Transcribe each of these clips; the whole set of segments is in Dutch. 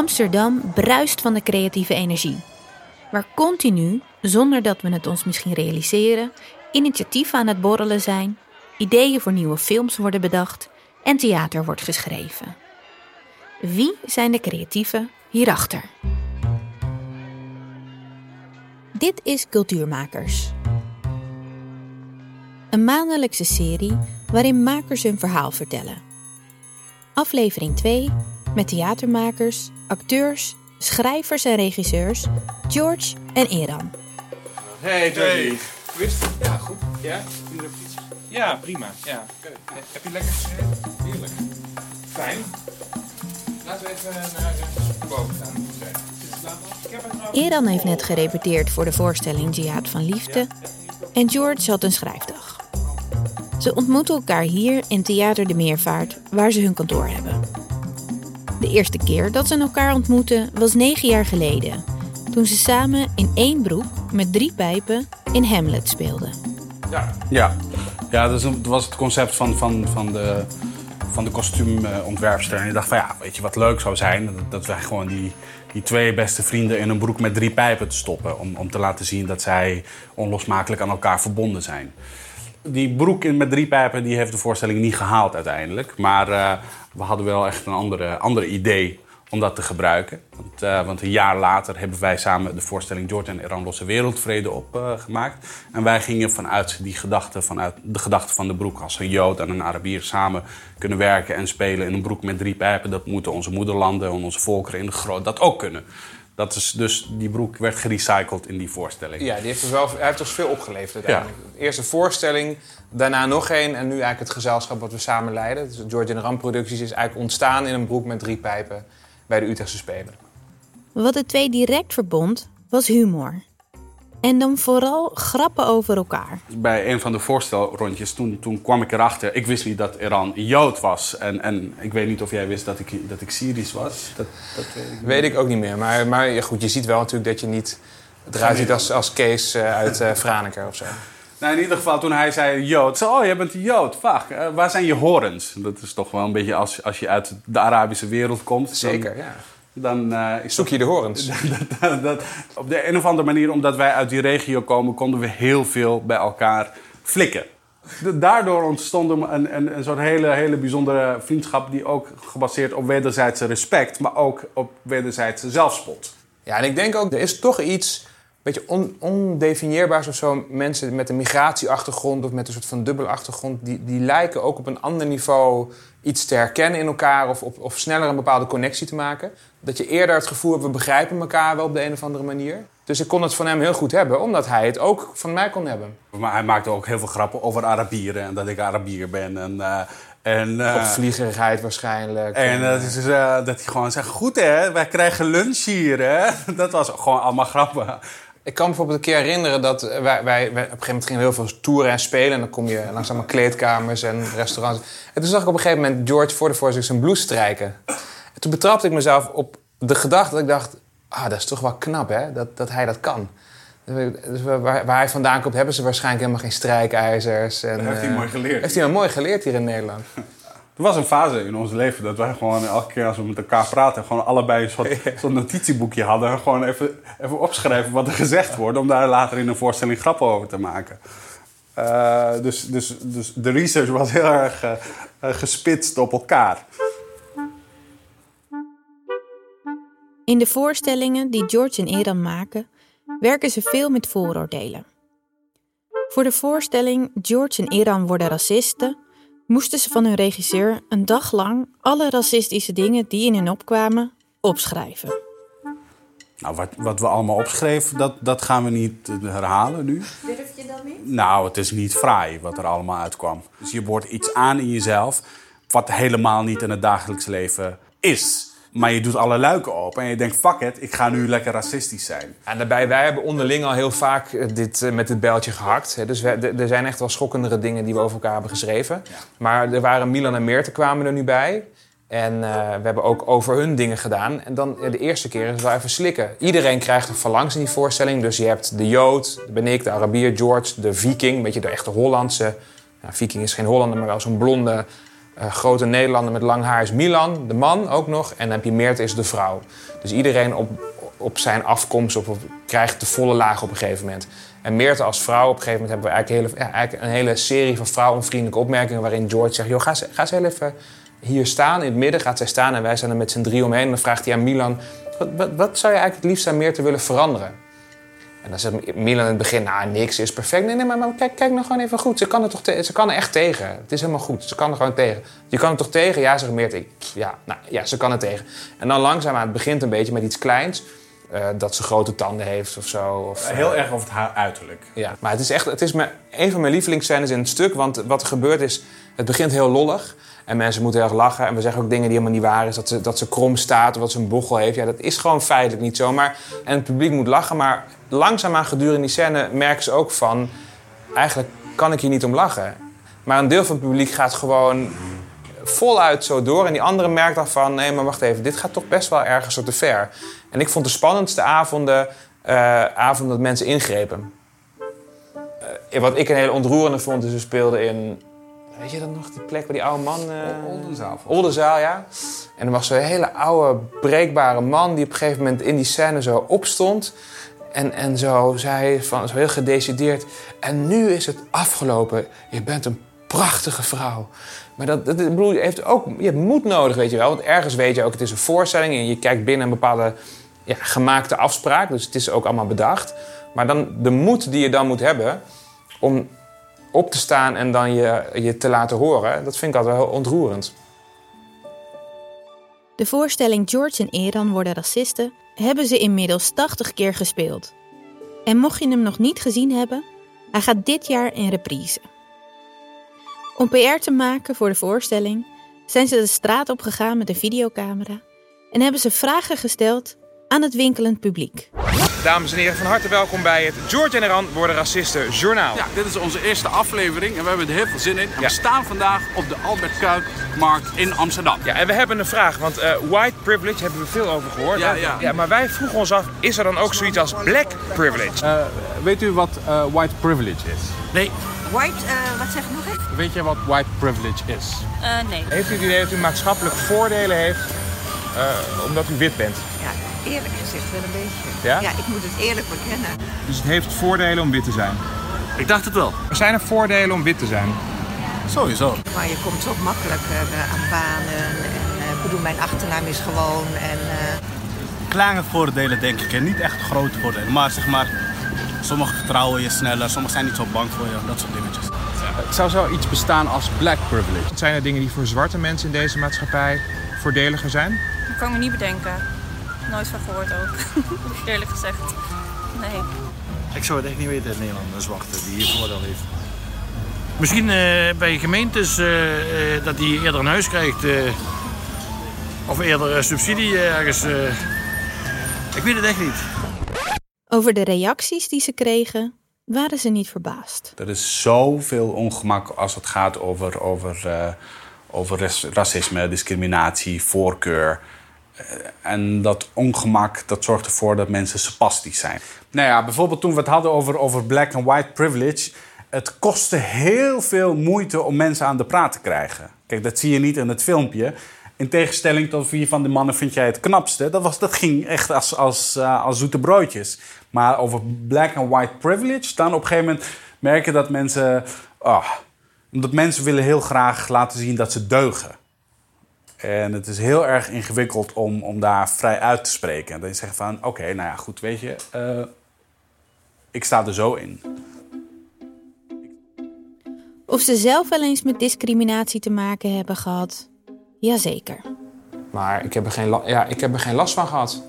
Amsterdam bruist van de creatieve energie. Waar continu, zonder dat we het ons misschien realiseren, initiatieven aan het borrelen zijn, ideeën voor nieuwe films worden bedacht en theater wordt geschreven. Wie zijn de creatieven hierachter? Dit is Cultuurmakers. Een maandelijkse serie waarin makers hun verhaal vertellen. Aflevering 2 met theatermakers, acteurs, schrijvers en regisseurs George en Eran. Hey, Georgie. Hoe is het? Ja, goed. Ja? Ja, prima. Ja. Heb je lekker geschreven? Heerlijk. Fijn. Laten we even naar uh, boven gaan. Ik heb een Eran heeft net gerepeteerd voor de voorstelling Jihad van Liefde en George had een schrijfdag. Ze ontmoeten elkaar hier in Theater de Meervaart, waar ze hun kantoor hebben. De eerste keer dat ze elkaar ontmoetten was negen jaar geleden, toen ze samen in één broek met drie pijpen in Hamlet speelden. Ja. Ja, ja dat, was het concept van, van, van de, van de kostuumontwerpster. En ik dacht van ja, weet je wat leuk zou zijn? Dat wij gewoon die, die twee beste vrienden in een broek met drie pijpen te stoppen. Om, om te laten zien dat zij onlosmakelijk aan elkaar verbonden zijn. Die broek met drie pijpen die heeft de voorstelling niet gehaald uiteindelijk. Maar eh, we hadden wel echt een andere, andere idee om dat te gebruiken. Want, eh, want een jaar later hebben wij samen de voorstelling George en Iran Losse Wereldvrede opgemaakt. en wij gingen vanuit die gedachte, vanuit de gedachte van de broek... als een Jood en een Arabier samen kunnen werken en spelen in een broek met drie pijpen... dat moeten onze moederlanden en onze volkeren in de groot dat ook kunnen. Dat is dus, die broek werd gerecycled in die voorstelling. Ja, die heeft dus wel, hij heeft ons veel opgeleverd uiteindelijk. Eerst een voorstelling, daarna nog één en nu eigenlijk het gezelschap wat we samen leiden. Dus George en Ram Producties is eigenlijk ontstaan in een broek met drie pijpen bij de Utrechtse Spelen. Wat de twee direct verbond, was humor. En dan vooral grappen over elkaar. bij een van de voorstelrondjes, toen, toen kwam ik erachter. Ik wist niet dat Iran een Jood was. En, en ik weet niet of jij wist dat ik, dat ik Syrisch was. Dat, dat weet ik niet. Weet ik ook niet meer, maar, maar goed, je ziet wel natuurlijk dat je niet eruit ziet als, als Kees eh, uit eh Franeker of zo. Nou, in ieder geval, toen hij zei Jood. Zei, oh, jij bent een Jood. Wacht, eh, waar zijn je horens? Dat is toch wel een beetje als, als je uit de Arabische wereld komt. dan- Zeker, ja. Dan, is Zoek je de horens. dat, dat- op de een of andere manier, omdat wij uit die regio komen, konden we heel veel bij elkaar flikken. Da- Daardoor ontstond een, een, een soort hele, hele bijzondere vriendschap, die ook gebaseerd op wederzijdse respect, maar ook op wederzijdse zelfspot. Ja, en ik denk ook, er is toch iets een beetje on, ondefinieerbaars of zo. Mensen met een migratieachtergrond of met een soort van dubbele achtergrond... Die, die lijken ook op een ander niveau iets te herkennen in elkaar... Of, of, of sneller een bepaalde connectie te maken. Dat je eerder het gevoel hebt, we begrijpen elkaar wel op de een of andere manier. Dus ik kon het van hem heel goed hebben, omdat hij het ook van mij kon hebben. Maar hij maakte ook heel veel grappen over Arabieren en dat ik Arabier ben. En, eh, en, eh, Opvliegerigheid waarschijnlijk. En dat, is, eh, dat hij gewoon zegt, goed hè, wij krijgen lunch hier hè. Dat was gewoon allemaal grappen. Ik kan me bijvoorbeeld een keer herinneren dat wij, wij, wij- op een gegeven moment gingen heel veel toeren en spelen. En dan kom je langs allemaal kleedkamers en restaurants. En toen zag ik op een gegeven moment George voor de zijn blouse strijken. En toen betrapte ik mezelf op de gedachte dat ik dacht... Ah, dat is toch wel knap hè, dat, dat hij dat kan. Dus waar, waar hij vandaan komt, hebben ze waarschijnlijk helemaal geen strijkijzers. En, Dat heeft hij eh, mooi geleerd. Heeft hij wel mooi geleerd hier in Nederland. Er was een fase in ons leven dat wij gewoon elke keer als we met elkaar praten... gewoon allebei een soort, soort notitieboekje hadden. Gewoon even, even opschrijven wat er gezegd wordt... om daar later in een voorstelling grappen over te maken. Eh, dus, dus, dus de research was heel erg eh, gespitst op elkaar. In de voorstellingen die George en Eran maken, werken ze veel met vooroordelen. Voor de voorstelling George en Eran worden racisten, moesten ze van hun regisseur een dag lang alle racistische dingen die in hen opkwamen opschrijven. Nou, wat, wat we allemaal opschreven, dat, dat gaan we niet eh, herhalen nu. Durf je dat niet? Nou, het is niet fraai wat er allemaal uitkwam. Dus je boort iets aan in jezelf wat helemaal niet in het dagelijks leven is. Maar je doet alle luiken open en je denkt, fuck it, ik ga nu lekker racistisch zijn. En daarbij, wij hebben onderling al heel vaak eh, dit, eh, met dit bijltje gehakt. Dus er zijn echt wel schokkendere dingen die we over elkaar hebben geschreven. Maar er waren Milan en Meerte kwamen er nu bij. En eh, we hebben ook over hun dingen gedaan. En dan de eerste keer is het wel even slikken. Iedereen krijgt een phalanx in die voorstelling. Dus je hebt de Jood, dat ben ik, de Arabier, George, de Viking. Een beetje de echte Hollandse. Nou, Viking is geen Hollander, maar wel zo'n blonde eh, grote Nederlander met lang haar is Milan, de man ook nog. En dan heb je Meerte is de vrouw. Dus iedereen op, op zijn afkomst op, krijgt de volle laag op een gegeven moment. En Meerte als vrouw, op een gegeven moment hebben we eigenlijk, hele, eigenlijk een hele serie van vrouwenvriendelijke opmerkingen... waarin George zegt, joh, ga, ga ze heel even hier staan in het midden. Gaat zij staan en wij zijn er met z'n drie omheen. En dan vraagt hij aan Milan, wat, wat, wat zou je eigenlijk het liefst aan Meerte willen veranderen? En dan zegt Milan in het begin, nou, niks is perfect. Nee, nee, maar, maar kijk, kijk nou gewoon even goed. Ze kan, er toch ze kan er echt tegen. Het is helemaal goed. Ze kan er gewoon tegen. Je kan er toch tegen? Ja, zegt Meerte. Pff, Ja, nou, ja, ze kan er tegen. En dan langzaam aan het begint een beetje met iets kleins. Eh, dat ze grote tanden heeft of zo. Of, eh, Heel erg over het haar uiterlijk. ja, maar het is echt het is mijn, een van mijn lievelingsscènes in het stuk. Want wat er gebeurt is, het begint heel lollig. En mensen moeten heel erg lachen. En we zeggen ook dingen die helemaal niet waar is. Dat ze, dat ze krom staat of dat ze een bochel heeft. Ja, dat is gewoon feitelijk niet zo. Maar, en het publiek moet lachen. Maar langzaamaan gedurende die scène merken ze ook van... Eigenlijk kan ik hier niet om lachen. Maar een deel van het publiek gaat gewoon voluit zo door. En die andere merkt dan van... Nee, maar wacht even. Dit gaat toch best wel ergens zo te ver. En ik vond de spannendste avonden... eh avonden dat mensen ingrepen. Eh, wat ik een hele ontroerende vond, is we speelden in... Weet je dat nog, die plek waar die oude man... eh, Oldenzaal. Oldenzaal, ja. En er was zo'n hele oude, breekbare man... die op een gegeven moment in die scène zo opstond... En, en zo zei van, zo heel gedecideerd... En nu is het afgelopen. Je bent een prachtige vrouw. Maar dat, dat bedoel, je, heeft ook, je hebt moed nodig, weet je wel. Want ergens weet je ook, het is een voorstelling... en je kijkt binnen een bepaalde ja, gemaakte afspraak. Dus het is ook allemaal bedacht. Maar dan de moed die je dan moet hebben... om op te staan en dan je, je te laten horen... dat vind ik altijd heel ontroerend. De voorstelling George en Eran worden racisten hebben ze inmiddels 80 keer gespeeld. En mocht je hem nog niet gezien hebben, hij gaat dit jaar in reprise. Om PR te maken voor de voorstelling zijn ze de straat opgegaan met een videocamera en hebben ze vragen gesteld aan het winkelend publiek. Dames en heren, van harte welkom bij het George en Eran worden racisten journaal. Ja, dit is onze eerste aflevering en we hebben er heel veel zin in. En Ja. we staan vandaag op de Albert Kuipmarkt in Amsterdam. Ja, en we hebben een vraag, want eh, white privilege hebben we veel over gehoord. Ja, hè? ja. maar wij vroegen ons af, is er dan ook zoiets als black privilege? Eh, weet u wat eh, white privilege is? Nee, White, eh, wat zeg ik nog even? Weet je wat white privilege is? Eh, nee. Heeft u het idee dat u maatschappelijk voordelen heeft eh, omdat u wit bent? Ja, eerlijk gezegd wel een beetje. Ja? ik moet het eerlijk bekennen. Dus het heeft voordelen om wit te zijn? ik dacht het wel. Er zijn er voordelen om wit te zijn? Sowieso. Maar je komt zo makkelijk eh, aan banen. En, eh, ik bedoel, mijn achternaam is gewoon. En, eh, kleine voordelen denk ik en niet echt grote voordelen. Maar zeg maar, sommigen vertrouwen je sneller, sommigen zijn niet zo bang voor je, dat soort dingetjes. Zou zoiets bestaan als black privilege? Zijn er dingen die voor zwarte mensen in deze maatschappij voordeliger zijn? Dat kan ik me niet bedenken. Nooit van gehoord ook. Eerlijk gezegd. Nee. Ik zou het echt niet weten in Nederland, een zwarte die hier voordeel heeft. Misschien eh, bij gemeentes eh, eh, dat hij eerder een huis krijgt. eh, of eerder eh, subsidie ergens. eh. ik weet het echt niet. Over de reacties die ze kregen, waren ze niet verbaasd. Er is zoveel ongemak als het gaat over, over, eh, over racisme, discriminatie, voorkeur. En dat ongemak dat zorgt ervoor dat mensen spastisch zijn. Nou ja, bijvoorbeeld toen we het hadden over, over black and white privilege. Het kostte heel veel moeite om mensen aan de praat te krijgen. Kijk, dat zie je niet in het filmpje. In tegenstelling tot wie van de mannen vind jij het knapste. Dat, was, dat ging echt als, als, eh, als zoete broodjes. Maar over black and white privilege, dan op een gegeven moment merken dat mensen. ah, omdat mensen willen heel graag laten zien dat ze deugen. En het is heel erg ingewikkeld om, om daar vrij uit te spreken. En dan zeggen van, oké, nou ja, goed, weet je, eh, ik sta er zo in. Of ze zelf wel eens met discriminatie te maken hebben gehad? Jazeker. Maar ik heb er geen, la- ja, ik heb er geen last van gehad.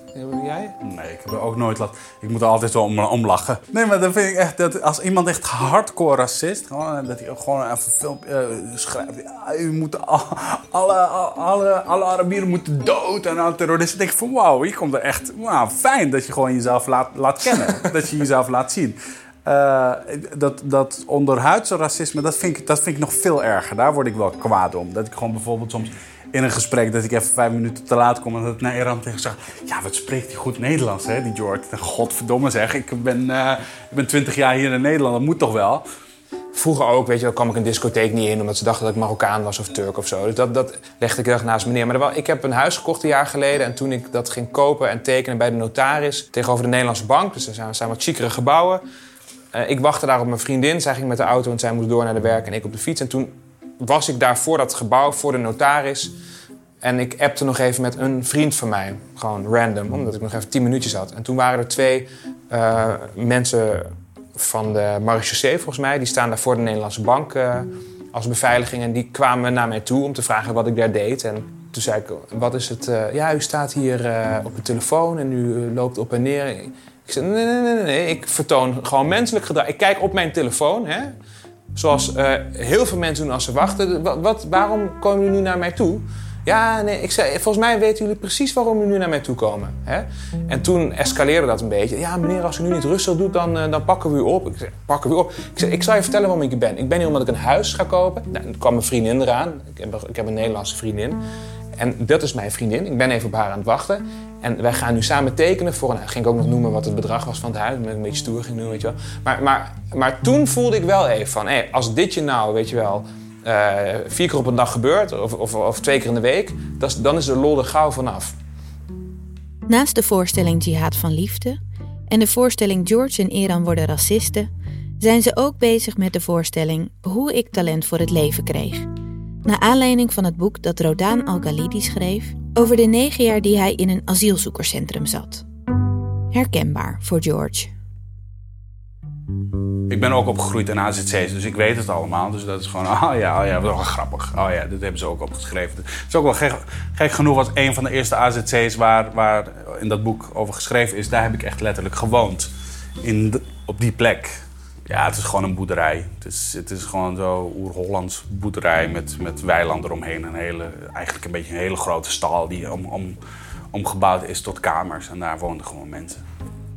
Jij? Nee, ik heb er ook nooit last. Ik moet er altijd wel om, om lachen. Nee, maar dan vind ik echt dat als iemand echt hardcore racist, gewoon, dat hij ook gewoon even een filmpje eh, schrijft. Ja, u moet al- alle, alle, alle Arabieren moeten dood en alle terroristen. Dan denk ik van wauw, je komt er echt wauw, fijn dat je gewoon jezelf laat, laat kennen. dat je jezelf laat zien. Eh, dat, dat onderhuidse racisme, dat vind, ik, dat vind ik nog veel erger. Daar word ik wel kwaad om. Dat ik gewoon bijvoorbeeld soms in een gesprek dat ik even vijf minuten te laat kom en dat ik naar Iran tegen zeg: Ja, wat spreekt hij goed Nederlands, hè, die George? Godverdomme zeg, ik ben, eh, ik ben twintig jaar hier in Nederland, dat moet toch wel? Vroeger ook, weet je wel, kwam ik een discotheek niet in... omdat ze dachten dat ik Marokkaan was of Turk of zo. Dus dat, dat legde ik erg naast me neer. Maar wa- ik heb een huis gekocht een jaar geleden... en toen ik dat ging kopen en tekenen bij de notaris... tegenover de Nederlandse bank, dus er zijn, zijn wat chicere gebouwen... Eh, ik wachtte daar op mijn vriendin. Zij ging met de auto en zij moest door naar de werk en ik op de fiets. En toen was ik daar voor dat gebouw, voor de notaris. En ik appte nog even met een vriend van mij. Gewoon random, omdat ik nog even tien minuutjes had. En toen waren er twee eh, mensen van de marechaussee, volgens mij. Die staan daar voor de Nederlandse bank eh, als beveiliging. En die kwamen naar mij toe om te vragen wat ik daar deed. En toen zei ik, wat is het? eh, ja, u staat hier op uw telefoon en u loopt op en neer. Ik zei, nee, nee, nee, nee. Ik vertoon gewoon menselijk gedrag. Ik kijk op mijn telefoon, hè. Zoals eh, heel veel mensen doen als ze wachten. Wat, waarom komen jullie nu naar mij toe? Ja, nee, ik zei, volgens mij weten jullie precies waarom jullie nu naar mij toe komen. Hè? En toen escaleerde dat een beetje. Ja, meneer, als u nu niet rustig doet, dan, eh, dan pakken we u op. Ik zei, pakken we u op? Ik zei, ik zal je vertellen waarom ik hier ben. Ik ben hier omdat ik een huis ga kopen. Nou, toen kwam mijn vriendin eraan. Ik heb, ik heb een Nederlandse vriendin. En dat is mijn vriendin. Ik ben even op haar aan het wachten. En wij gaan nu samen tekenen voor een. Ging ik ook nog noemen wat het bedrag was van het huis. Met een beetje stoer ging doen, weet je wel. Maar, maar, maar toen voelde ik wel even van... Hé, als dit je nou, weet je wel... eh, vier keer op een dag gebeurt, of, of, of twee keer in de week... dan is de lol er gauw vanaf. Naast de voorstelling Jihad van Liefde en de voorstelling George en Iran worden racisten, zijn ze ook bezig met de voorstelling Hoe ik talent voor het leven kreeg. Naar aanleiding van het boek dat Rodaan Al-Ghalidi schreef over de negen jaar die hij in een asielzoekerscentrum zat. Herkenbaar voor George. Ik ben ook opgegroeid in AZC's, dus ik weet het allemaal. Dus dat is gewoon, oh ja, oh ja, wat wel grappig. Oh ja, dit hebben ze ook opgeschreven. Het is ook wel gek, gek genoeg, was een van de eerste AZC's waar, waar in dat boek over geschreven is. Daar heb ik echt letterlijk gewoond. In op die plek. Ja, het is gewoon een boerderij. Het is, het is gewoon zo oer-Hollands boerderij met, met weilanden eromheen. Een hele, eigenlijk een beetje een hele grote stal die om, om, omgebouwd is tot kamers. En daar woonden gewoon mensen.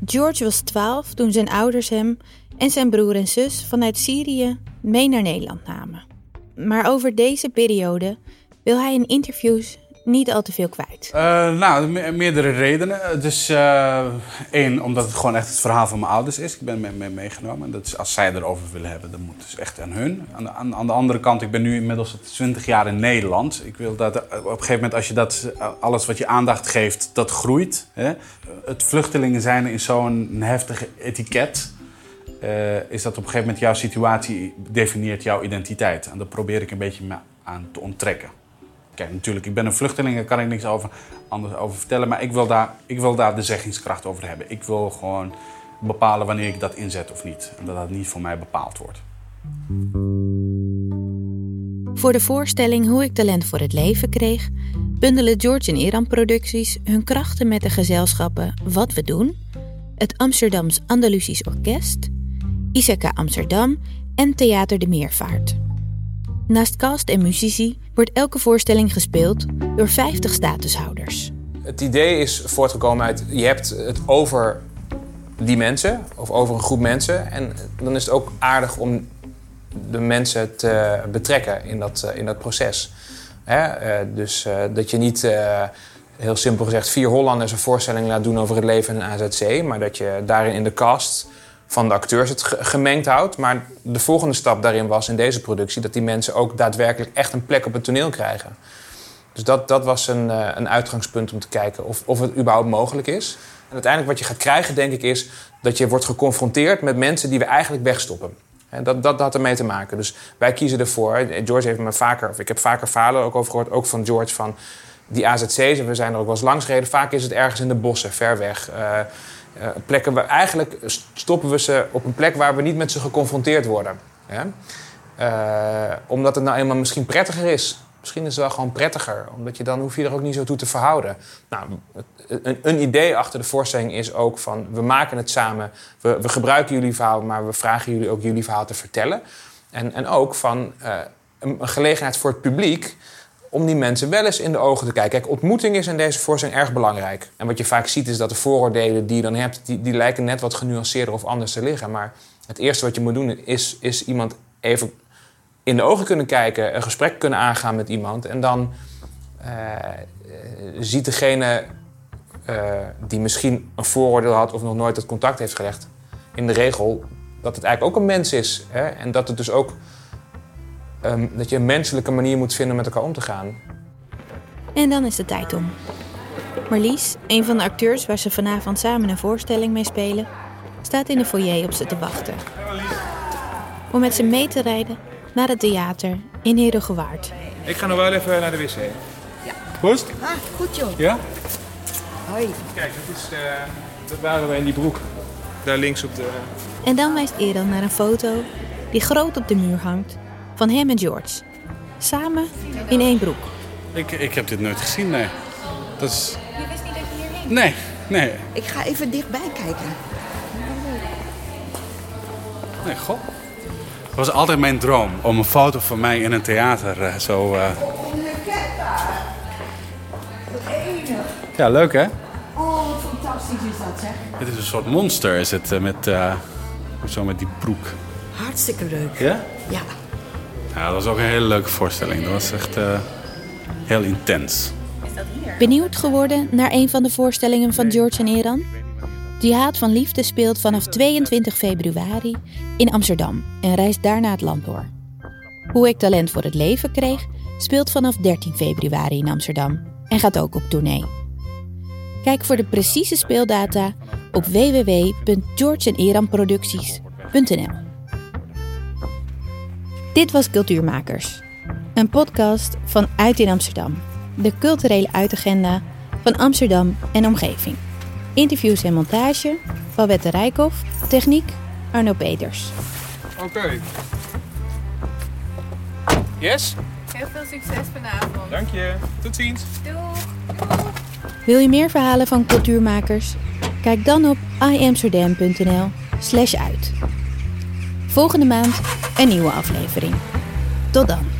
George was 12 toen zijn ouders hem en zijn broer en zus vanuit Syrië mee naar Nederland namen. Maar over deze periode wil hij in interviews niet al te veel kwijt. Eh, nou, me- meerdere redenen. Dus eh, één, omdat het gewoon echt het verhaal van mijn ouders is. Ik ben mee, mee meegenomen. Dat is, als zij erover willen hebben, dan moet het dus echt aan hun. Aan de, aan, de andere kant, ik ben nu inmiddels 20 jaar in Nederland. Ik wil dat eh, op een gegeven moment, als je dat, eh, alles wat je aandacht geeft, dat groeit. Hè? Het vluchtelingen zijn in zo'n heftig etiket. eh, is dat op een gegeven moment jouw situatie definieert jouw identiteit. En daar probeer ik een beetje aan te onttrekken. Kijk, natuurlijk, ik ben een vluchteling, daar kan ik niks over, anders over vertellen. Maar ik wil, daar, ik wil daar de zeggingskracht over hebben. Ik wil gewoon bepalen wanneer ik dat inzet of niet. En dat dat niet voor mij bepaald wordt. Voor de voorstelling Hoe ik talent voor het leven kreeg, bundelen George en Iran producties hun krachten met de gezelschappen Wat we doen, het Amsterdams Andalusisch Orkest, Isaka Amsterdam en Theater de Meervaart. Naast cast en muzici wordt elke voorstelling gespeeld door 50 statushouders. Het idee is voortgekomen uit, je hebt het over die mensen, of over een groep mensen. En dan is het ook aardig om de mensen te betrekken in dat, eh, in dat proces. Hè? eh, dus eh, dat je niet, heel simpel gezegd, vier Hollanders een voorstelling laat doen over het leven in een AZC. Maar dat je daarin in de cast van de acteurs het ge- gemengd houdt. Maar de volgende stap daarin was in deze productie... dat die mensen ook daadwerkelijk echt een plek op het toneel krijgen. Dus dat, dat was een, eh, een uitgangspunt om te kijken of, of het überhaupt mogelijk is. En uiteindelijk wat je gaat krijgen, denk ik, is dat je wordt geconfronteerd met mensen die we eigenlijk wegstoppen. En dat, dat had ermee te maken. Dus wij kiezen ervoor. George heeft me vaker, of ik heb vaker verhalen ook over gehoord, ook van George, van die AZC's. En we zijn er ook wel eens langs gereden. Vaak is het ergens in de bossen, ver weg. Eh, eh, plekken waar eigenlijk stoppen we ze op een plek waar we niet met ze geconfronteerd worden. Hè? Eh, omdat het nou eenmaal misschien prettiger is. Misschien is het wel gewoon prettiger, omdat je dan hoef je er ook niet zo toe te verhouden. Nou, een, een idee achter de voorstelling is ook van we maken het samen. We, gebruiken jullie verhaal, maar we vragen jullie ook jullie verhaal te vertellen. En, en ook van een gelegenheid voor het publiek om die mensen wel eens in de ogen te kijken. Kijk, ontmoeting is in deze voorstelling erg belangrijk. En wat je vaak ziet is dat de vooroordelen die je dan hebt, die, die lijken net wat genuanceerder of anders te liggen. Maar het eerste wat je moet doen is, is iemand even in de ogen kunnen kijken, een gesprek kunnen aangaan met iemand. En dan eh, eh, ziet degene eh, die misschien een vooroordeel had of nog nooit het contact heeft gelegd, in de regel dat het eigenlijk ook een mens is. Hè? En dat het dus ook ehm, dat je een menselijke manier moet vinden om met elkaar om te gaan. En dan is de tijd om. Marlies, een van de acteurs waar ze vanavond samen een voorstelling mee spelen, staat in de foyer op ze te wachten. Om met ze mee te rijden naar het theater in Herengewaard. Ik ga nog wel even naar de wc. Proost. Ah, goed joh. Ja? Hoi. Kijk, dat, is, eh, dat waren we in die broek. Daar links op de... En dan wijst Eran naar een foto die groot op de muur hangt van hem en George. Samen in één broek. Ik, ik heb dit nooit gezien, nee. Dat is... Je wist niet dat je hierheen Nee, nee. Ik ga even dichtbij kijken. Nee, god. Het was altijd mijn droom om een foto van mij in een theater eh, zo... eh, Ja, leuk hè? Oh, wat fantastisch is dat zeg. Het is een soort monster, is het, eh, met, eh, zo met die broek. Hartstikke leuk. Ja? Ja. Ja, dat was ook een hele leuke voorstelling. Dat was echt eh, heel intens. Benieuwd geworden naar een van de voorstellingen van George en Eran? Jihad van Liefde speelt vanaf 22 februari in Amsterdam en reist daarna het land door. Hoe ik talent voor het leven kreeg speelt vanaf 13 februari in Amsterdam en gaat ook op tournee. Kijk voor de precieze speeldata op www.georgeeneranproducties.nl Dit was Cultuurmakers, een podcast van Uit in Amsterdam, de culturele uitagenda van Amsterdam en omgeving. Interviews en montage, Babette Rijkoff, techniek Arno Peters. Oké. Yes? Heel veel succes vanavond. Dank je. Tot ziens. Doeg. Wil je meer verhalen van cultuurmakers? Kijk dan op iamsterdam.nl slash uit. Volgende maand een nieuwe aflevering. Tot dan.